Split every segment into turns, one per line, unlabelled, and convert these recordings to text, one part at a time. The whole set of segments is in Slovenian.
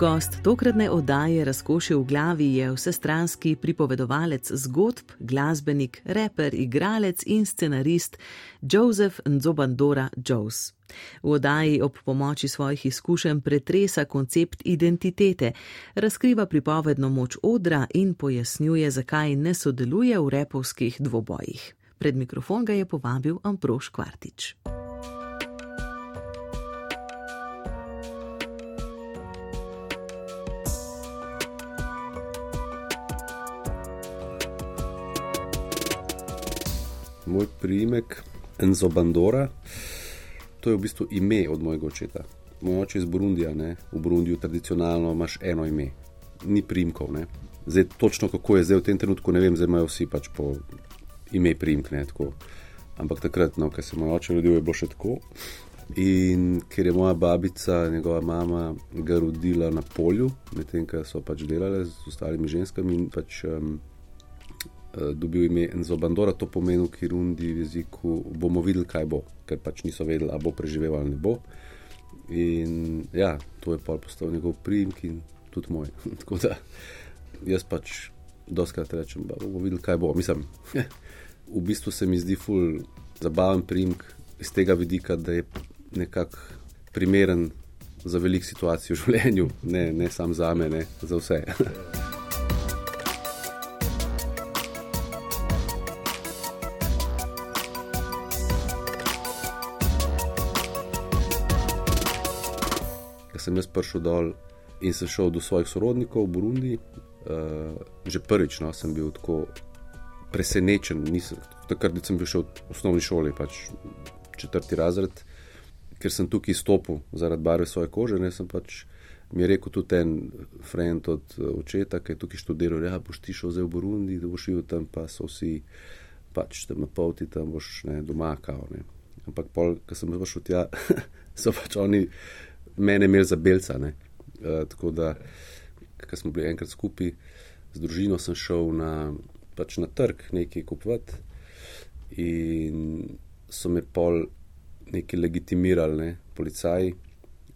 Gost tokratne oddaje Razkoši v glavi je vsestranski pripovedovalec zgodb, glasbenik, reper, igralec in scenarist Joseph Nzobandora Joes. V oddaji ob pomoči svojih izkušenj pretresa koncept identitete, razkriva pripovedno moč odra in pojasnjuje, zakaj ne sodeluje v repovskih dvobojih. Pred mikrofon ga je povabil Amproš Kvartič.
Moj priimek Enzo Bandora, to je v bistvu ime od mojega očeta. Moj oče je iz Burundija, ne? v Burundiju tradicionalno imaš eno ime, ni primkov. Ne? Zdaj, točno kako je zdaj v tem trenutku, ne vem, zdaj imajo vsi pač po ime primk. Ne? Ampak takrat, no, ker se moj oče rodil, je bilo še tako. In ker je moja babica, njegova mama, ga rodila na polju, medtem ko so pač delali z ostalimi ženskami in pač. Um, dobil ime Enzo Bandora, to pomeni v Kirundi v jeziku, bomo videli, kaj bo, ker pač niso vedeli, ali bo preživel ali ne bo. In ja, to je pa postal njegov primek in tudi moj. Tako da jaz pač doskrat rečem, da bomo videli, kaj bo. Mislim, v bistvu se mi zdi ful zabaven primek iz tega vidika, da je nekako primeren za velik situacijo v življenju, ne, ne samo za me, ne za vse. sem jaz prišel dol in sem šel do svojih sorodnikov v Burundi. Uh, že prvič no, sem bil tako presenečen, takrat sem bil še v osnovni šoli, pač četrti razred, ker sem tukaj stopil zaradi barve svoje kože. Ne, pač, mi je rekel tudi en friend od eh, očeta, ki je tukaj študiral, da ja, boš ti šel zdaj v Burundi, da boš šel tam, pa so vsi pač tam na poti, tam boš ne, doma kao. Ne. Ampak, ko sem prišel tja, so pač oni mene imeli za belca. Uh, tako da, ko smo bili enkrat skupaj z družino, sem šel na, pač na trg nekaj kupovati in so me pol nekaj legitimirali, ne, policaji,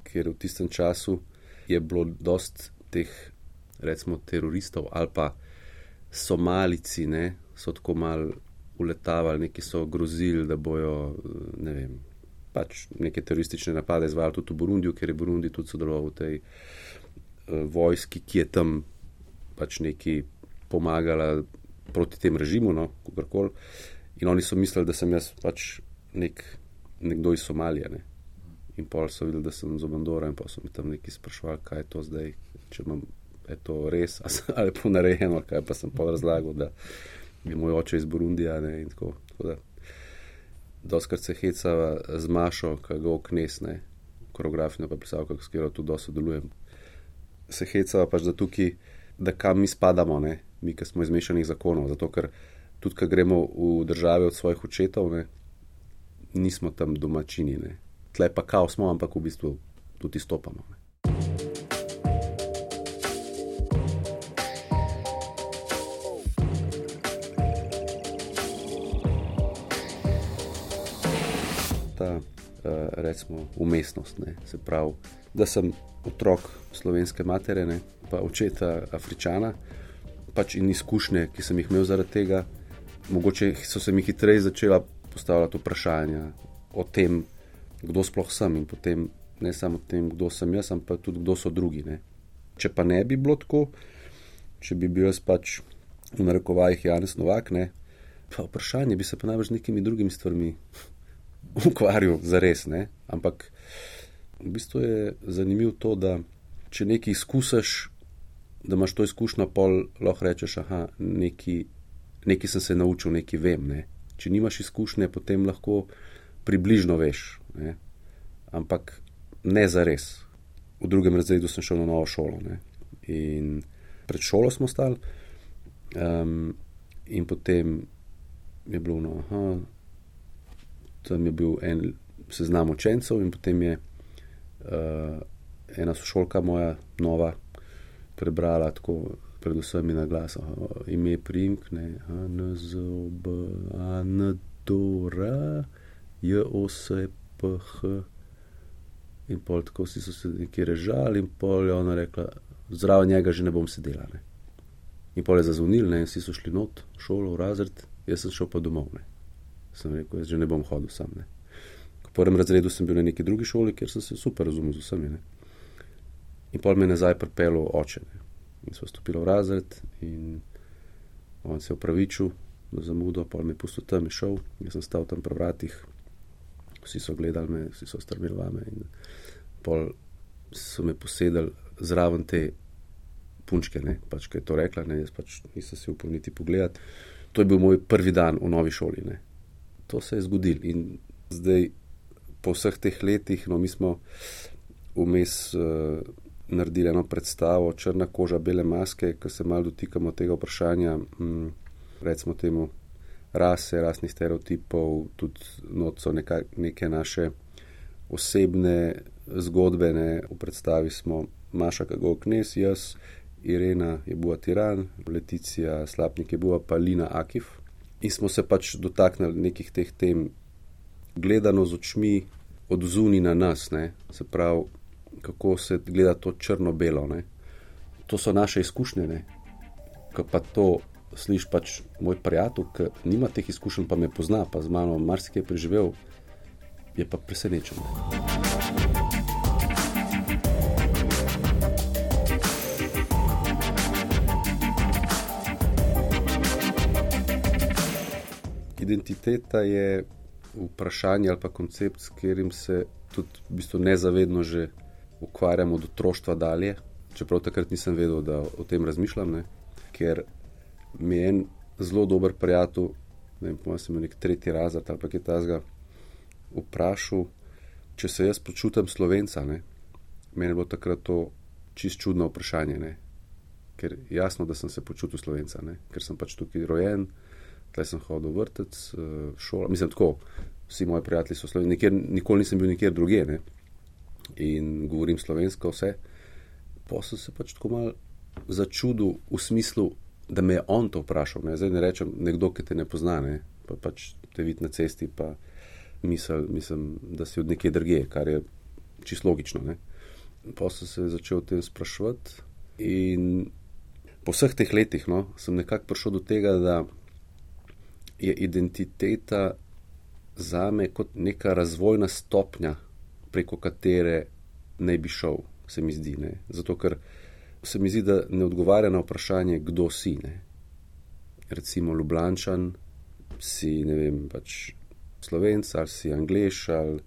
ker v tistem času je bilo dost teh, recimo, teroristov ali pa somalici, ne, so tako mal uletavali, neki so grozili, da bojo, ne vem pač neke teroristične napade izvajali tudi v Burundiju, ker je Burundi tudi sodeloval v tej uh, vojski, ki je tam pač neki pomagala proti tem režimu, no, kakorkoli. In oni so mislili, da sem jaz pač nek, nekdo iz Somalije. Ne. In pol so videli, da sem z Obandora in pa so mi tam neki sprašvali, kaj je to zdaj, če imam, je to res ali pa narejeno, kaj pa sem pa razlagal, da je moj oče iz Burundija ne, in tako. tako doskrat se heca z Mašo, ki ga oknesne, koreografijo pa pisavka, s katero tudi sodelujem. Se heca pač da tukaj, da kam mi spadamo, ne? mi, ki smo izmešanih zakonov. Zato, ker tudi, ko gremo v države od svojih očetov, ne? nismo tam domačini. Ne? Tle pa kao smo, ampak v bistvu tudi stopamo. Ne? Recimo umestnost. Ne. Se pravi, da sem otrok slovenske matere, pa očeta Afričana, pač in izkušnje, ki sem jih imel zaradi tega, mogoče so se mi hitreje začela postavljati vprašanja o tem, kdo sploh sem in potem ne samo o tem, kdo sem jaz, ampak tudi kdo so drugi. Ne. Če pa ne bi bilo tako, če bi bil jaz pač v narekovajih Janes Novak, ne, pa vprašanje bi se pa najbrž z nekimi drugimi stvarmi ukvarjal za res. Ne? Ampak v bistvu je zanimivo to, da če nekaj izkusiš, da imaš to izkušnjo, pol lahko rečeš, da nekaj, nekaj sem se naučil, nekaj vem. Ne? Če nimaš izkušnje, potem lahko približno veš. Ne? Ampak ne za res. V drugem razredu sem šel na novo šolo. Ne? In pred šolo smo stali, um, in potem je bilo, no, aha, tam je bil en seznam učencev, in potem je uh, ena sošolka moja, nova, prebrala tako, predvsem na glas, ime Primk, ne, ANZOB, ANDORA, JOSPH. in pol tako si so se nekje režali, in pol je ona rekla, zraven njega že ne bom sedela. Ne. In pol je zazvonil, ne, in vsi so šli not, šolo, v razred, jaz sem šel pa domov. Ne. Sem rekel, jaz že ne bom hodil sam. Ne. V prvem razredu sem bil na neki drugi šoli, kjer sem se super razumel z vsemi. Ne. In pol me je nazaj pripeljal oče. Ne. In so stopili v razred, in on se je upravičil za zamudo, pol me je pustil tam in šel. Jaz sem stal tam pri vratih, vsi so gledali me, vsi so strmeli vame. In pol so me posedali zraven te punčke, ne, pač, ki je to rekla, ne, jaz pač nisem si upal niti pogledati. To je bil moj prvi dan v novi šoli. Ne. To se je zgodilo in zdaj, po vseh teh letih, no, mi smo vmes uh, naredili eno predstavo, črna koža, bele maske, ki se malo dotikamo tega vprašanja, hm, recimo temu rase, rasnih stereotipov, tudi noco neka, neke naše osebne zgodbe. Ne. V predstavi smo Maša Kagov Knes, jaz, Irena je bila Tiran, Leticija Slapnik je bila pa Lina Akif. In smo se pač dotaknili nekih teh tem, gledano z očmi od zuni na nas, ne? se pravi, kako se gleda to črno-belo. Ne? To so naše izkušnje. Ko pa to slišiš, pač moj prijatelj, ki nima teh izkušenj, pa me pozna, pa z mano marsikaj preživel, je pa presenečen. Identiteta je vprašanje ali pa koncept, s katerim se tudi v bistvu nezavedno že ukvarjamo od otroštva dalje. Čeprav takrat nisem vedel, da o tem razmišljam, ne? ker mi je en zelo dober prijatelj, ne vem, pa sem nek tretji razred ali pa kaj tasga, vprašal, če se jaz počutim slovenca. Ne? Meni je bilo takrat to čist čudno vprašanje, ne? ker jasno, da sem se počutil slovenca, ne? ker sem pač tukaj rojen. Tukaj sem hodil v vrtec, eh, šolo, mislim, tako, vsi moji prijatelji so slovenci, nikoli nisem bil nikjer drugje ne? in govorim slovensko, vse. Pa sem se pač tako mal začudil v smislu, da me je on to vprašal. Ne? Zdaj ne rečem, nekdo, ki te ne pozna, ne? pa pač te vidi na cesti, pa misel, mislim, da si od nekje drugje, kar je čisto logično. Ne? Pa sem se začel o tem sprašvati in po vseh teh letih no, sem nekako prišel do tega, da je identiteta za me kot neka razvojna stopnja, preko katere naj bi šel, se mi zdi. Ne? Zato, ker se mi zdi, da ne odgovarja na vprašanje, kdo si. Ne? Recimo Ljubljančan, si ne vem, pač slovenc ali si angliš ali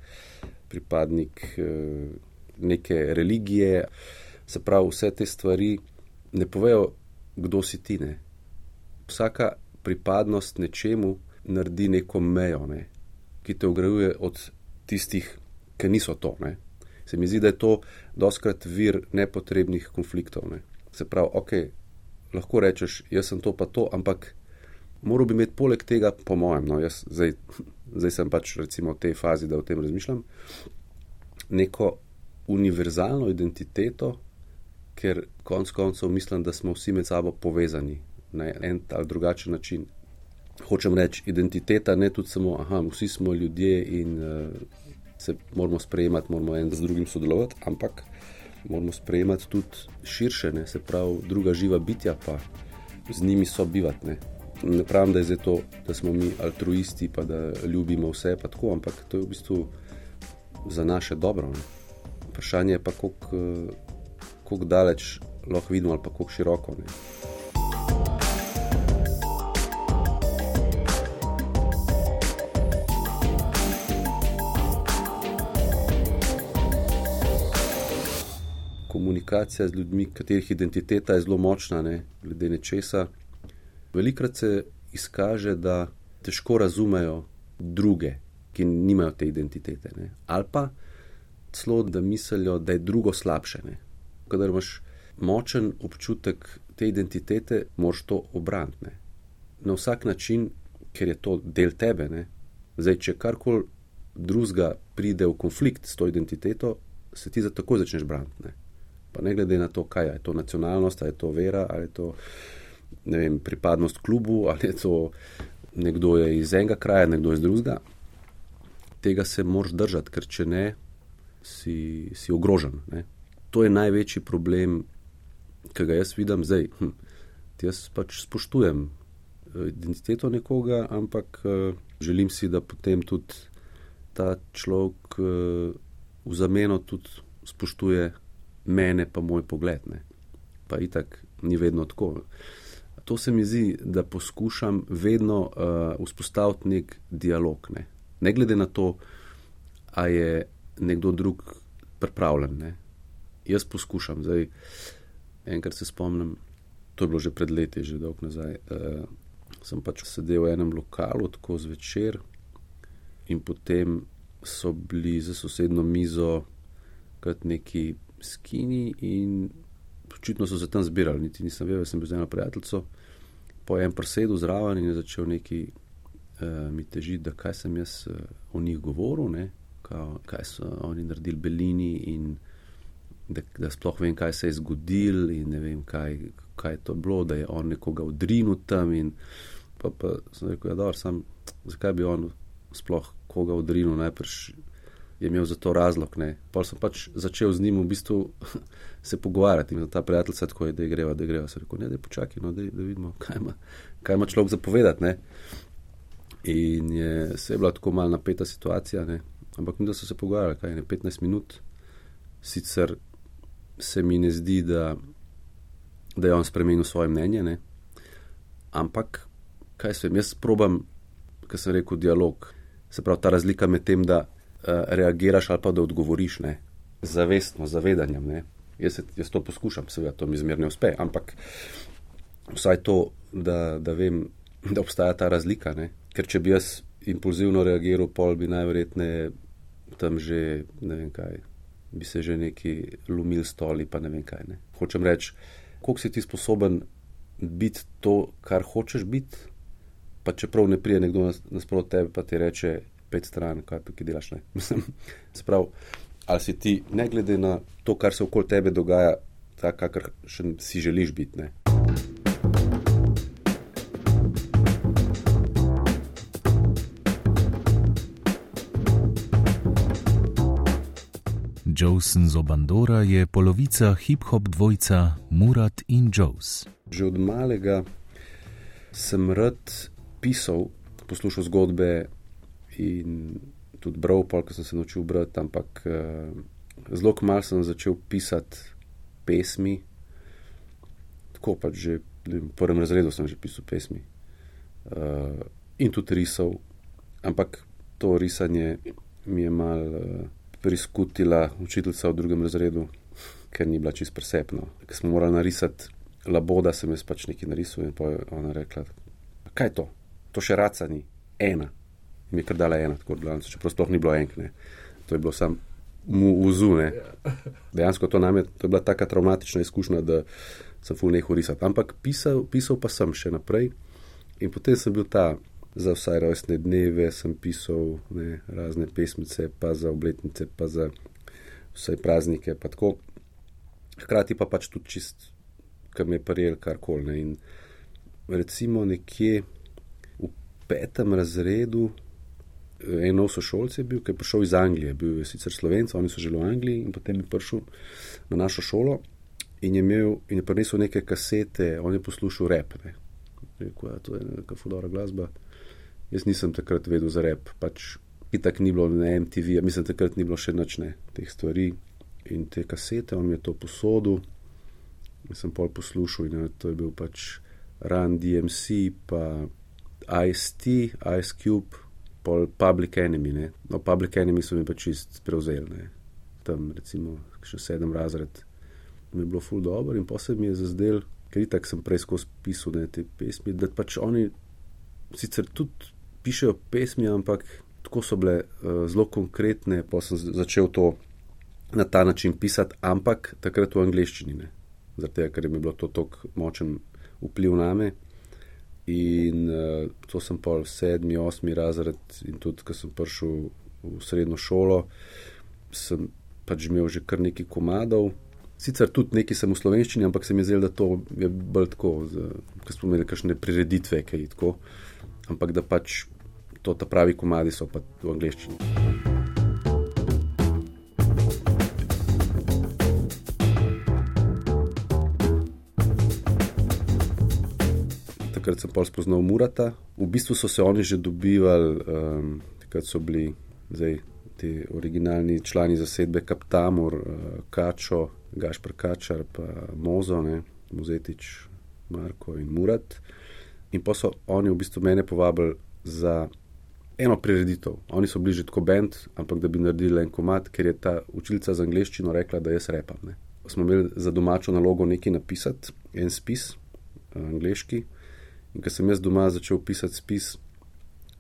pripadnik eh, neke religije. Se pravi, vse te stvari ne povejo, kdo si ti. Ne? Vsaka pripadnost nečemu naredi neko mejo, ne, ki te ograjuje od tistih, ki niso to. Ne. Se mi zdi, da je to doskrat vir nepotrebnih konfliktov. Ne. Se pravi, ok, lahko rečeš, jaz sem to pa to, ampak moral bi imeti poleg tega, po mojem, no, jaz zdaj, zdaj sem pač recimo v tej fazi, da o tem razmišljam, neko univerzalno identiteto, ker konc koncev mislim, da smo vsi med sabo povezani, na en ali drugačen način. Hočem reči, identiteta ne tudi samo, da vsi smo ljudje in uh, se moramo sprejemati, moramo en z drugim sodelovati, ampak moramo sprejemati tudi širše, ne, se pravi, druga živa bitja, pa z njimi sobivati. Ne. ne pravim, da je to, da smo mi altruisti, pa da ljubimo vse, pa tako, ampak to je v bistvu za naše dobro. Ne. Vprašanje je pa, kako daleč lahko vidimo, ali pa kako široko. Ne. Komunikacija z ljudmi, katerih identiteta je zelo močna, ne, glede nečesa. Velikrat se izkaže, da težko razumejo druge, ki nimajo te identitete. Ne. Ali pa celo, da mislijo, da je drugo slabše. Kadar imaš močen občutek te identitete, moraš to obraniti. Na vsak način, ker je to del tebe. Ne. Zdaj, če karkoli drugega pride v konflikt s to identiteto, se ti za tako začneš braniti. Pa ne glede na to, kaj je to nacionalnost, ali je to vera, ali je to vem, pripadnost klubu, ali je to nekdo je iz enega kraja, nekdo iz drugega. Tega se moraš držati, ker če ne, si, si ogrožen. Ne. To je največji problem, ki ga jaz vidim zdaj. Hm, jaz pač spoštujem eh, identiteto nekoga, ampak uh, želim si, da potem tudi ta človek uh, v zameno tudi spoštuje mene, pa moj pogled. Ne. Pa itak ni vedno tako. To se mi zdi, da poskušam vedno uh, vzpostaviti nek dialog. Ne. ne glede na to, ali je nekdo drug pripravljen. Ne. Jaz poskušam. Zdaj, enkrat se spomnim, to je bilo že pred leti, že dolgo nazaj. Uh, sem pač sedel v enem lokalu, tako zvečer, in potem so bili za sosedno mizo kot neki skini, in očitno so se tam zbirali, niti nisem vedel, sem bil z eno prijateljico. Po enem presedu zraven in je začel neki uh, mi težiti, da kaj sem jaz uh, o njih govoril, ne, kao, kaj so oni naredili belini in da, da sploh vem, kaj se je zgodilo in ne vem, kaj, kaj je to bilo, da je on nekoga odrinil tam. In, pa, pa sem rekel, ja, sem, zakaj bi on sploh koga odrinil, najprej je imel za to razlog. Pa sem pač začel z njim v bistvu se pogovarjati in ta prijatelj se tako je, da greva, da greva. Sem rekel, ne, da počakaj, no, da vidimo, kaj ima, kaj ima človek zapovedati. Ne? In je se je bila tako malce napeta situacija, ne? ampak mi, da so se pogovarjali, kaj je 15 minut, sicer se mi ne zdi, da, da je on spremenil svoje mnenje. Ne? Ampak, kaj se jim jaz probam, kar sem rekel, dialog. Se pravi, ta razlika med tem, da reagiraš ali pa da odgovoriš, ne? zavestno, zavedanjem. Jaz, jaz to poskušam, seveda to mi zmer ne uspe, ampak vsaj to, da, da vem, da obstaja ta razlika. Ne? Ker če bi jaz impulzivno reagiral, pol bi najverjetneje tam že ne vem kaj bi se že neki lomil stoli, pa ne vem kaj. Ne. Hočem reči, koliko si ti sposoben biti to, kar hočeš biti, pa čeprav ne prije nekdo nasprot tebe, pa ti reče pet stran, kaj pa ti delaš. Sprav, ali si ti, ne glede na to, kar se okoli tebe dogaja, tak, kakor še si želiš biti. Ne.
Josen Zobandora je polovica hip-hop dvojca Murat in Joes.
Že od malega sem rad pisal, poslušal zgodbe in tudi bral, polk sem se naučil brati, ampak uh, zelo malo sem začel pisati pesmi. Tako pač že v prvem razredu sem že pisal pesmi uh, in tudi risal, ampak to risanje mi je mal. Uh, priskutila učiteljica v drugem razredu, ker ni bila čist presepna. Ker smo morali narisati laboda, sem jaz pač nekaj narisal in pa je ona rekla: Kaj je to? To še raca ni, ena. Mi je kar dala ena, tako da čeprav sploh ni bilo enkne. To je bilo sam mu vzune. Dejansko to, name, to je bila taka traumatična izkušnja, da sem ful nehal risati. Ampak pisal, pisal pa sem še naprej in potem sem bil ta za vsaj rojstne dneve sem pisal ne, razne pesmice, pa za obletnice, pa za vse praznike. Pa Hkrati pa pač tudi čist, kar me je prijel karkoli. In recimo nekje v petem razredu, en nov sošolc je bil, ki je prišel iz Anglije, bil je sicer slovenc, oni so želeli v Angliji in potem je prišel na našo šolo. In je, imel, in je prinesel neke kasete, on je poslušal rep. Rekel, ja, to je neka fudora glasba. Jaz nisem takrat vedel za rep, pač itak ni bilo na MTV, mislim, takrat ni bilo še nočne teh stvari in te kasete, on je to posodil. Jaz sem pol poslušal in to je bil pač Run DMC, pa IST, Ice Cube, pol Public Enemy. Ne? No, Public Enemy so mi pač čist prevzeli, ne? tam recimo še sedem razred. Mi je bilo ful dobro in posebej mi je zazdel, ker itak sem prej skozi pisal te pesmi, da pač oni sicer tudi pišejo pesmi, ampak tako so bile uh, zelo konkretne, pa sem začel to na ta način pisati, ampak takrat v angleščini, zato ker je mi bilo to tako močen vpliv na me. In uh, to sem pa v sedmi, osmi razred, in tudi, ko sem prišel v srednjo šolo, sem pač imel že kar nekaj komadov. Sicer tudi nekaj sem v slovenščini, ampak se mi je zdelo, da to je bolj tako, ker smo imeli kakšne prireditve, kaj tako. Ampak da pač to, ta pravi komadi so pa v angleščini. Takrat sem pol spoznal Murata. V bistvu so se oni že dobivali, um, takrat so bili zdaj, ti originalni člani zasedbe Kaptamur, uh, Kačo, Gašpr Kačar, pa Mozo, ne, Muzetič, Marko in Murat. In pa so oni v bistvu mene povabili za eno prireditev. Oni so bili že tako bend, ampak da bi naredili en komat, ker je ta učilca za angliščino rekla, da jaz repam. Ne. Smo imeli za domačo nalogo nekaj napisati, en spis, eh, angliški. In ko sem jaz doma začel pisati spis,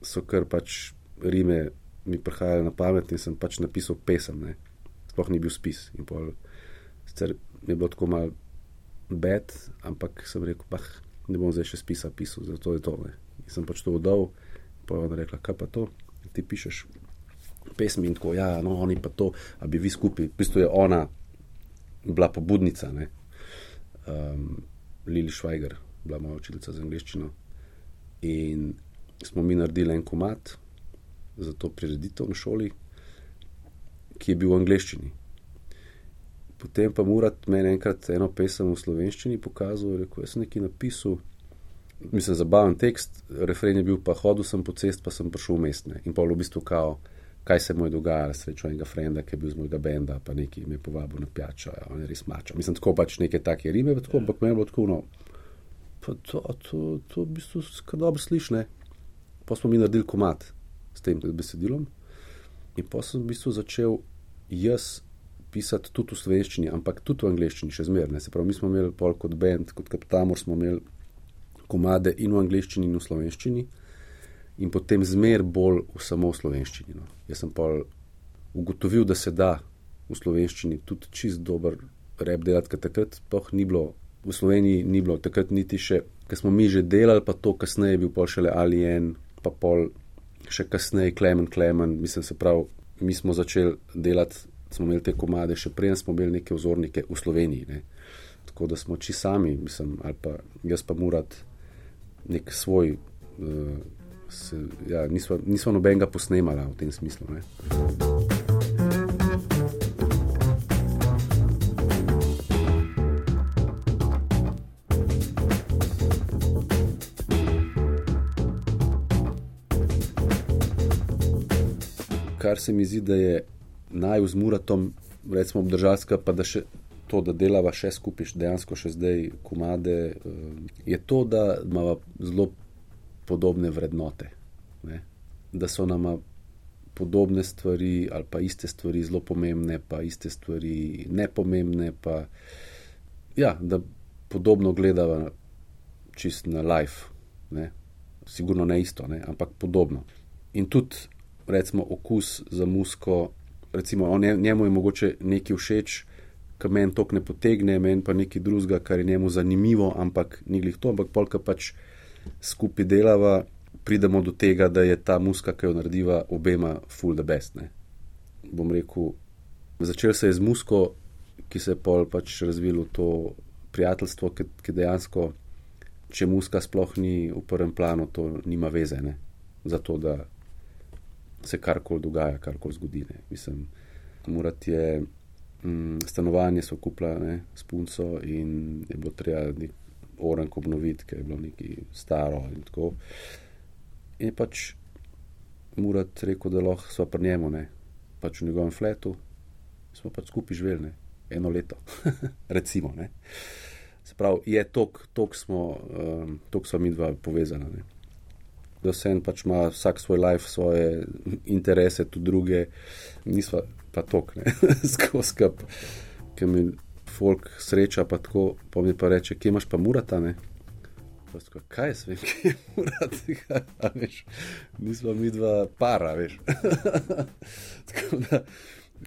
so kar pač rime mi prihajale na pamet in sem pač napisal pesem. Ne. Sploh ni bil spis. In pol, sicer je bilo tako malo bed, ampak sem rekel, pa ne bom zdaj še spisa pisal, zato je to. Ne. In sem pač to oddal. Pa je ona rekla, kaj pa to, ti pišeš pesmi in tako, ja, no, oni pa to, da bi vi skupaj. V bistvu je ona bila pobudnica, um, Lili Švajger, bila moja učiteljica za angliščino. In smo mi naredili en komat za to prireditev na šoli, ki je bil v angliščini. Potem pa morat meni enkrat eno pesem v slovenščini pokazati, rekel sem nekaj napisal mislim, zabaven tekst, refren je bil pa hodil sem po cest, pa sem prišel v mestne in pa v bistvu kao, kaj se mu je dogajalo, srečo enega frenda, ki je bil z mojega benda, pa neki me povabil na pijačo, ja, on je res mačo. Mislim, tako pač neke take rime, tako, ampak meni je bilo tako, no, pa to, to, to v bistvu skar dobro slišne. Pa smo mi naredili komat s tem besedilom in pa sem v bistvu začel jaz pisati tudi v slovenščini, ampak tudi v angleščini, še zmeraj. Se pravi, mi smo imeli pol kot bend, kot kapitamor smo imeli komade in v angleščini, in v slovenščini, in potem zmer bolj v samo v slovenščini. No. Jaz sem pa ugotovil, da se da v slovenščini tudi čist dober rep delati, ker takrat pa ni bilo, v Sloveniji ni bilo, takrat niti še, ker smo mi že delali, pa to kasneje bil pa šele Alien, pa pol še kasneje Klemen Klemen, mislim se prav, mi smo začeli delati. Smo imeli te komade, še prej smo imeli neke vzornike v Sloveniji. Ne. Tako da smo či sami, mislim, ali pa jaz pa moram nek svoj, uh, se, ja, nismo, nismo nobenega posnemala v tem smislu. Ne. Kar se mi zdi, da je naj z Muratom, recimo, obdržalska, pa da še to, da delava še skupaj, dejansko še zdaj komade, eh, je to, da imamo zelo podobne vrednote. Ne? Da so nama podobne stvari ali pa iste stvari zelo pomembne, pa iste stvari nepomembne. Pa, ja, da podobno gledava čist na life. Ne? Sigurno ne isto, ne? ampak podobno. In tudi, recimo, okus za musko, recimo, njemu je mogoče nekaj všeč, ki meni to ne potegne, meni pa nekaj drugega, kar je njemu zanimivo, ampak ni glih to, ampak polka pač skupaj delava, pridemo do tega, da je ta muska, ki jo narediva, obema full the best. Ne. Bom rekel, začel se je z musko, ki se je pol pač razvilo to prijateljstvo, ki, ki dejansko, če muska sploh ni v prvem planu, to nima veze, ne. zato da se karkoli dogaja, karkoli zgodi. Ne. Mislim, morati je mm, stanovanje so kupila s punco in je bilo treba nek orank obnoviti, ker je bilo neki staro in tako. In je pač Murat rekel, da lahko sva pri njemu, ne, pač v njegovem fletu, smo pač skupaj živeli, ne, eno leto, recimo, ne. Se pravi, je tok, tok smo, um, tok sva mi dva povezana, ne. Da se en pač ima vsak svoj life, svoje interese, tudi druge, nisva pa tok, ne, skozi skrb, ki mi folk sreča, pa tako, pa mi pa reče, kje imaš pa murata, ne. Tako, kaj je svem, kje je murata, veš, nismo mi dva para, veš. tako da,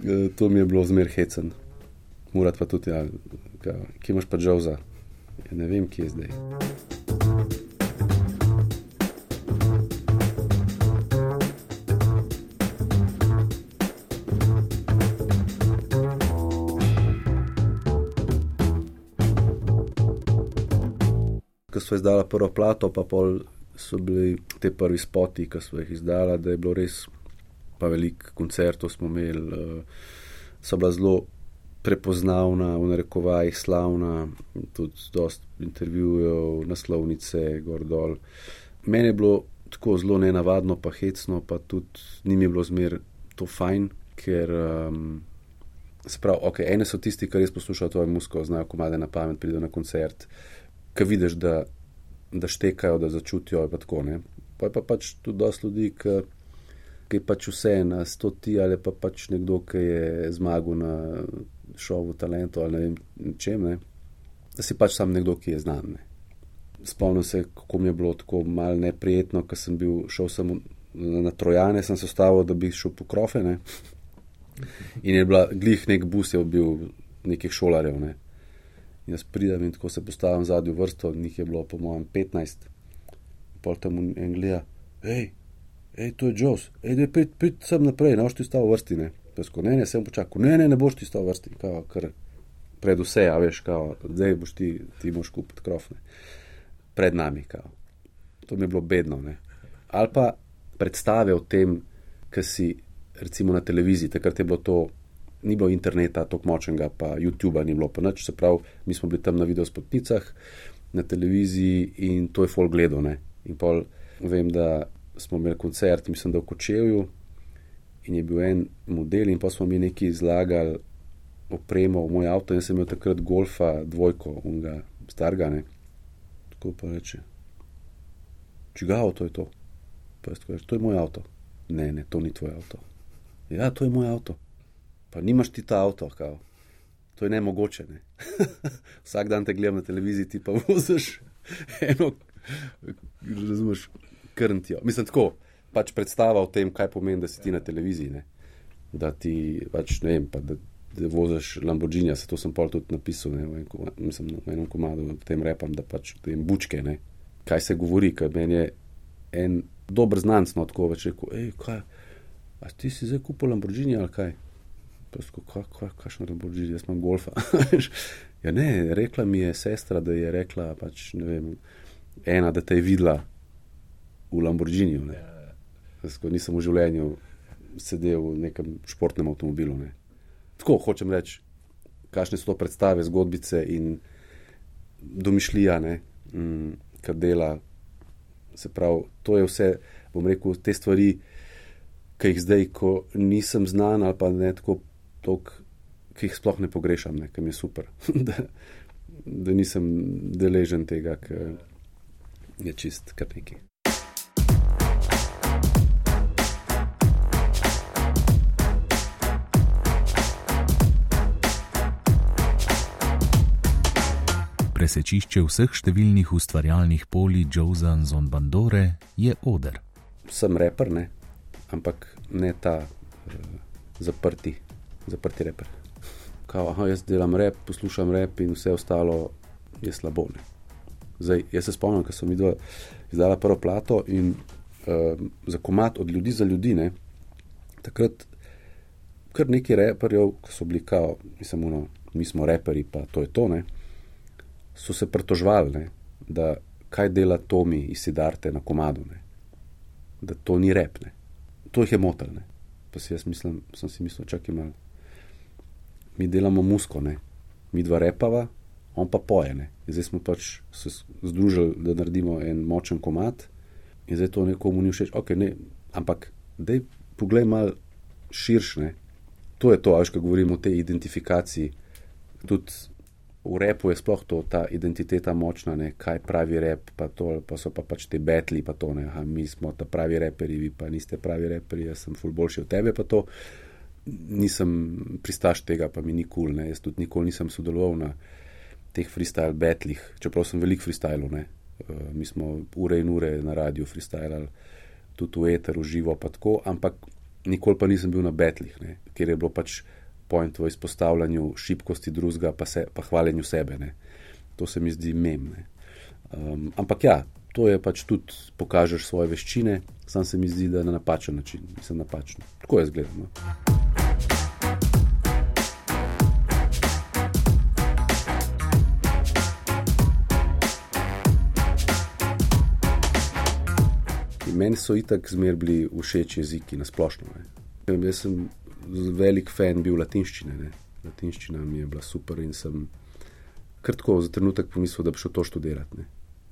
e, to mi je bilo zmer hecen. Murat pa tudi, ja, kje imaš pa džavza, ja, ne vem, kje je zdaj. So izdala prvo plato, pa pol so bili te prvi spoti, ki so jih izdala, da je bilo res, pa veliko koncertov smo imeli, uh, so bila zelo prepoznavna, v narekovajih slavna, tudi dosta intervjujev, naslovnice, gor dol. Meni je bilo tako zelo nenavadno, pa hecno, pa tudi ni mi bilo zmer to fajn, ker um, se pravi, ok, ene so tisti, ki res poslušajo tvojo muziko, znajo komade na pamet, pridejo na koncert, ki vidiš, da, da štekajo, da začutijo, pa tako ne. Pa je pa pač tudi dosti ljudi, ki ki je pač vse na stoti ali pa pač nekdo, ki je zmagal na šovu talentu ali ne vem čem, ne? da si pač sam nekdo, ki je znan. Ne? Spomnim se, kako mi je bilo tako malo neprijetno, ker sem bil, šel sem na Trojane, sem se stavil, da bi šel po krofe. Ne? In je bila glih nek bus, je bil nekih šolarjev. Ne? Jaz pridem in tako se postavim zadnjo vrsto, njih je bilo po mojem 15, pol tam v Angliji. Hej, hej, to je Joss, hej, da prid, prid sem naprej, ne boš ti stal v vrsti. Ne? Pesko, ne, ne, sem počakal, ne, ne, ne boš ti stal v vrsti, kao, kar pred vse, a veš, kao, zdaj boš ti, ti moš kupiti krofne. Pred nami, kao. To mi je bilo bedno. Ne? Ali pa predstave o tem, kar si recimo na televiziji, takrat je bilo to. Ni bilo interneta, tako močnega, pa YouTube-a ni bilo, pa nič. Se pravi, mi smo bili tam na videospotnicah, na televiziji in to je folk gledal. In pol vem, da smo imeli koncert, mislim, da v Kočevju in je bil en model, in pa smo mi neki izlagali opremo v moj avto, in sem imel takrat golfa dvojko, unga stargane. Tako pa reče, čiga avto je to? Pa je tako, to je moj avto. Ne, ne, to ni tvoj avto. Ja, to je moj avto. Pa nimaš ti ta avto, kao. To je ne mogoče. Ne? Vsak dan te gledam na televiziji, ti pa voziš eno, razumeš, krntijo. Mislim, tako pač predstava o tem, kaj pomeni, da si ti na televiziji. Ne? Da ti pač ne vem, pa, da, da voziš Lamborghini. Se to sem pol tudi napisal, ne, v, en, mislim, v enem komadu, v tem repam, da pač te bučke. Ne? Kaj se govori, ker meni je en dober znanc, no tako več rekel, hej, kaj. A ti si zdaj kupil Lamborghini ali kaj? Kaj, kaj, kakšno Lamborghini, jaz imam golfa. ja, ne, rekla mi je sestra, da je rekla, pač, ne vem, ena, da te je videla v Lamborghini. Ja, ja. Nisem v življenju sedel v nekem športnem avtomobilu. Ne. Tako hočem reči, kakšne so to predstave, zgodbice in domišljija, mm, kar dela. Se pravi, to je vse, bom rekel, te stvari, ki jih zdaj, ko nisem znan ali pa ne tako, tok, ki jih sploh ne pogrešam, ki mi je super, da, da nisem deležen tega, ker je čist kar nekaj.
Presečišče vseh številnih ustvarjalnih polij Joza Zonbandore je oder.
Sem reper, ne? ampak ne ta uh, zaprti, zaprti reper. Kao, aha, jaz delam rep, poslušam rep in vse ostalo je slabo. Zdaj, jaz se spomnim, ko sem videl, izdala prvo plato in uh, za komat od ljudi za ljudi. Ne? Takrat kar neki reperjev, ki so bili kao, mislim, uno, mi smo reperi, pa to je to. Ne? so se pritožvali, ne, da kaj dela Tomi iz Sidarte na komadu, ne, da to ni rep. Ne. To jih je motilne. Pa si jaz mislim, sem si mislil, čakaj malo. Mi delamo musko, ne. mi dva repava, on pa pojene. Zdaj smo pač se združili, da naredimo en močen komad in zdaj to nekomu ni všeč. Okay, ne. Ampak, da poglej malo širše. To je to, až ko govorimo o tej identifikaciji. Tudi v repu je sploh to, ta identiteta močna, ne? kaj pravi rep, pa, to, pa so pa pač te betli, pa to ne, Aha, mi smo ta pravi reperi, vi pa niste pravi reperi, jaz sem ful boljši od tebe, pa to nisem pristaš tega, pa mi ni kul, cool, jaz tudi nikoli nisem sodeloval na teh freestyle betlih, čeprav sem velik freestyle, ne. Uh, mi smo ure in ure na radiju freestyle, tudi v eteru živo, pa tako, ampak nikoli pa nisem bil na betlih, ne, ker je bilo pač point v izpostavljanju šibkosti drugega, pa, se, pa hvaljenju sebe. Ne. To se mi zdi memne. Um, ampak ja, to je pač tudi pokažeš svoje veščine, sam se mi zdi, da na napačen način, nisem napačen. Tako je zgledano. No. Meni so itak zmer bili všeč jeziki na splošno. Jaz sem velik fan bil latinščine. Ne. latinščina mi je bila super in sem kratko za trenutek pomislil, da bi šel to študirati.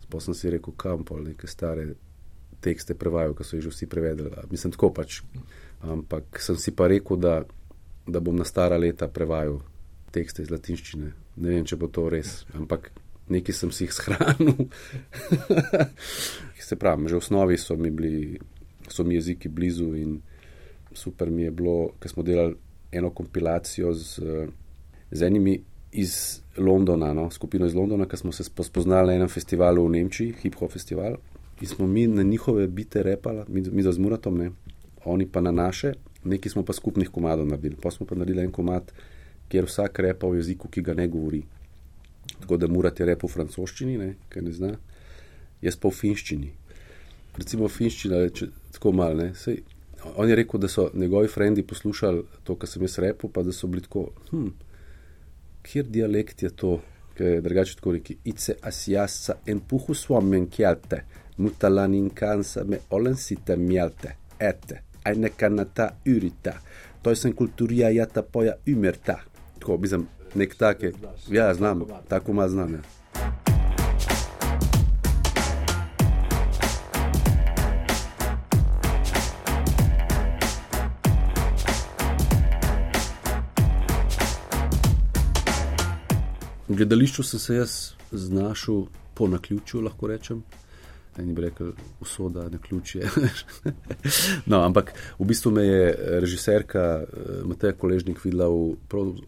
Sploh sem si rekel, kam pa neke stare tekste prevajal, ki so jih že vsi prevedli. Mislim, tako pač. Ampak sem si pa rekel, da, da bom na stara leta prevajal tekste iz latinščine. Ne vem, če bo to res, ampak nekaj sem si jih shranil. Se pravi, že v osnovi so mi, bili, so mi jeziki blizu in super mi je bilo, ker smo delali eno kompilacijo z, z enimi iz Londona, no, skupino iz Londona, ki smo se spoznali na enem festivalu v Nemčiji, hip-hop festival. In smo mi na njihove bite repali, mi, mi z Muratom, ne, oni pa na naše, neki smo pa skupnih komadov naredili. Pa smo pa naredili en komad, kjer vsak repa v jeziku, ki ga ne govori. Tako da Murat je repa v francoščini, ne, kaj ne zna, jaz pa v finščini. Recimo finščina je če, tako mal, ne. Sej, on je rekel, da so njegovi frendi poslušali to, kar sem jaz rekel, pa da so bili tako, hm, kjer dialekt je to, ki je drugače tako reki, ice asjasa en puhu svomen kjalte mutalan kansa me olensite mielte, ette, aine kannata yritä. Toisen kulttuuria jätä poja ymmärtää. Tako, mislim, nek take, ja znam, tako ma znam. Ja. V gledališču sem se jaz znašel po naključju, lahko rečem. Eni bi rekli, usoda, ne ključje. no, ampak v bistvu me je režiserka eh, Mateja Koležnik videla v,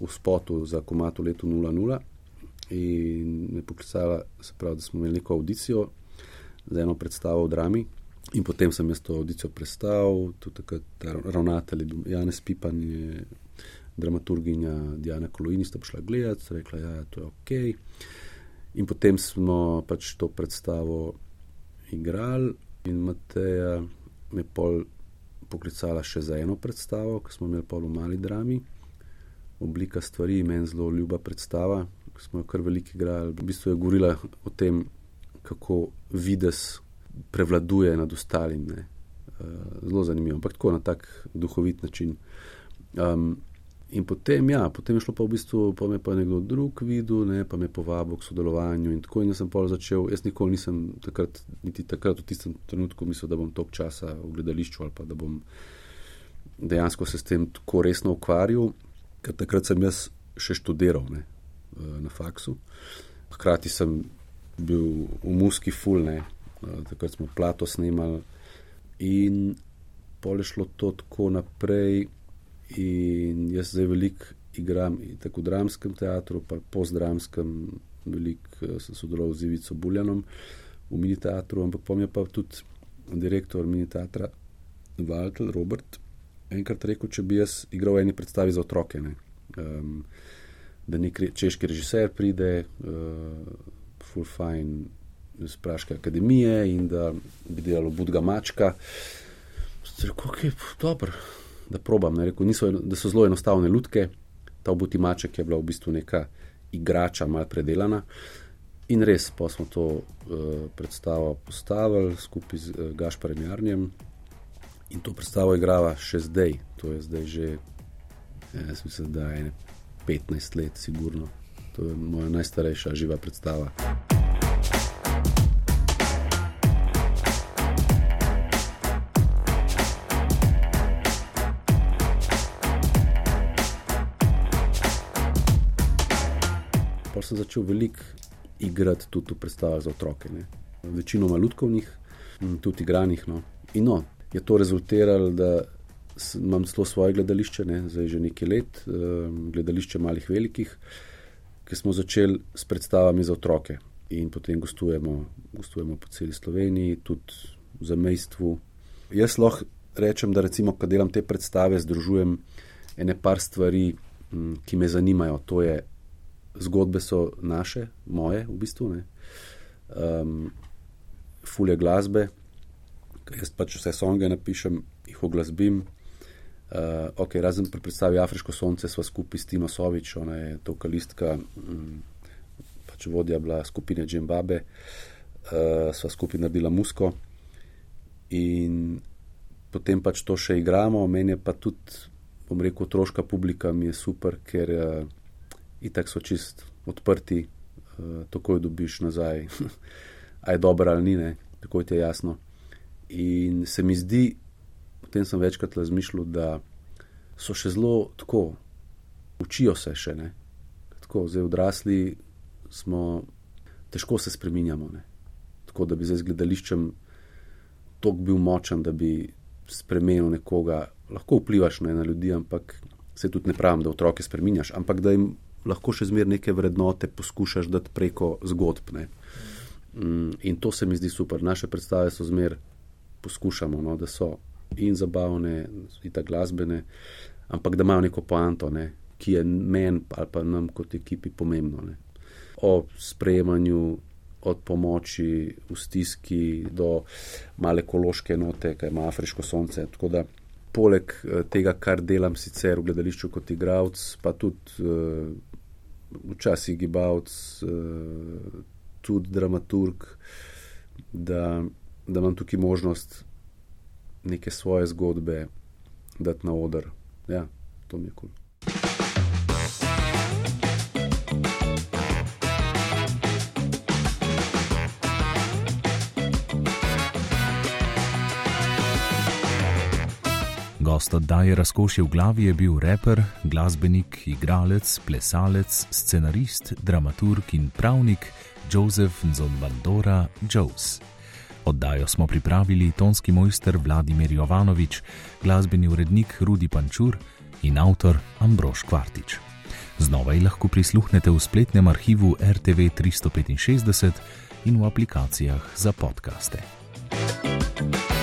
v spotu za komat v letu 00 in me poklicala, se pravi, da smo imeli neko audicijo za eno predstavo v drami. In potem sem jaz to audicijo prestal, tudi takrat ravnatelj Janez Pipan je dramaturginja Diana Kolojini sta prišla gledati, rekla, da ja, je to ok. In potem smo pač to predstavo igrali, in Mateja me je pol poklicala še za eno predstavo, ki smo imeli pol v mali drami. Oblika stvari, meni zelo ljuba predstava, ki smo jo kar veliko igrali. V bistvu je govorila o tem, kako vides prevladuje nad ostalimi. Zelo zanimivo, ampak tako na tak duhovit način. Um, In potem, ja, potem je šlo pa v bistvu, pa me pa nekdo drug videl, ne, pa me povabil k sodelovanju in tako in sem pa začel. Jaz nikoli nisem takrat, niti takrat v tistem trenutku mislil, da bom tok časa v gledališču ali pa da bom dejansko se s tem tako resno ukvarjal, ker takrat sem jaz še študiral ne, eh, na faksu. Hkrati sem bil v muski full, ne, eh, takrat smo plato snimali in pol je šlo to tako naprej. In jaz zdaj veliko igram tako v dramskem teatru, pa postdramskem, veliko eh, sem sodeloval z Ivico Buljanom v mini teatru, ampak je pa tudi direktor mini teatra Walter Robert enkrat rekel, če bi jaz igral v eni predstavi za otroke. Um, da nek češki režiser pride, uh, full fine iz Praške akademije in da bi delalo Budga Mačka. Rekel, ok, dobro da probam. Rekel, niso, da so zelo enostavne lutke, ta obuti maček je bila v bistvu neka igrača, malo predelana. In res, pa smo to uh, predstavo postavili skupaj z uh, Gašparjem Jarnjem in to predstavo igrava še zdaj. To je zdaj že, ja, jaz mislim, da je 15 let, sigurno. To je moja najstarejša živa predstava. Sem začel veliko igrati tudi v predstavah za otroke. Ne. Večinoma ljudkovnih, tudi igranih. No. In no, je to rezultiralo, da imam zelo svoje gledališče, ne, zdaj že nekaj let, um, gledališče malih velikih, ki smo začeli s predstavami za otroke. In potem gostujemo, gostujemo po celi Sloveniji, tudi v zamestvu. Jaz lahko rečem, da recimo, ko delam te predstave, združujem ene par stvari, ki me zanimajo. To je zgodbe so naše, moje, v bistvu. Um, fulje glasbe, jaz pač vse songe napišem, jih oglasbim. Uh, okay, razen pri predstavi Afriško sonce, sva skupaj s Tino Sovič, ona je to kalistka, um, pač vodja bila skupine Džembabe, uh, sva skupaj naredila musko. In potem pač to še igramo, meni je pa tudi bom rekel, otroška publika mi je super, ker uh, itak so čist odprti, uh, tako jo dobiš nazaj, a je dobro ali ni, ne? tako ti je jasno. In se mi zdi, o tem sem večkrat razmišljal, da so še zelo tako, učijo se še ne. Tako, zdaj odrasli smo, težko se spremenjamo. Tako da bi zdaj z gledališčem tok bil močen, da bi spremenil nekoga. Lahko vplivaš ne, na ljudi, ampak se tudi ne pravim, da otroke spremenjaš, ampak da jim lahko še zmeraj neke vrednote poskušaš dati preko zgodb. Ne. Mm, in to se mi zdi super. Naše predstave so zmeraj poskušamo, no, da so in zabavne, in tako glasbene, ampak da imajo neko poanto, ne, ki je meni ali pa nam kot ekipi pomembno. Ne. O sprejemanju, od pomoči v stiski do male ekološke note, kaj ima afriško sonce. Tako da, poleg eh, tega, kar delam sicer v gledališču kot igralec, pa tudi uh, včasih gibalc, uh, tudi dramaturg, da da imam tukaj možnost neke svoje zgodbe dati na oder. Ja, to mi je kul. Cool.
Gost oddaje razkošje v glavi je bil reper, glasbenik, igralec, plesalec, scenarist, dramaturg in pravnik Joseph Nzombandora Jones. Oddajo smo pripravili tonski mojster Vladimir Jovanovič, glasbeni urednik Rudi Pančur in avtor Ambrož Kvartič. Znova jih lahko prisluhnete v spletnem arhivu RTV 365 in v aplikacijah za podkaste. thank you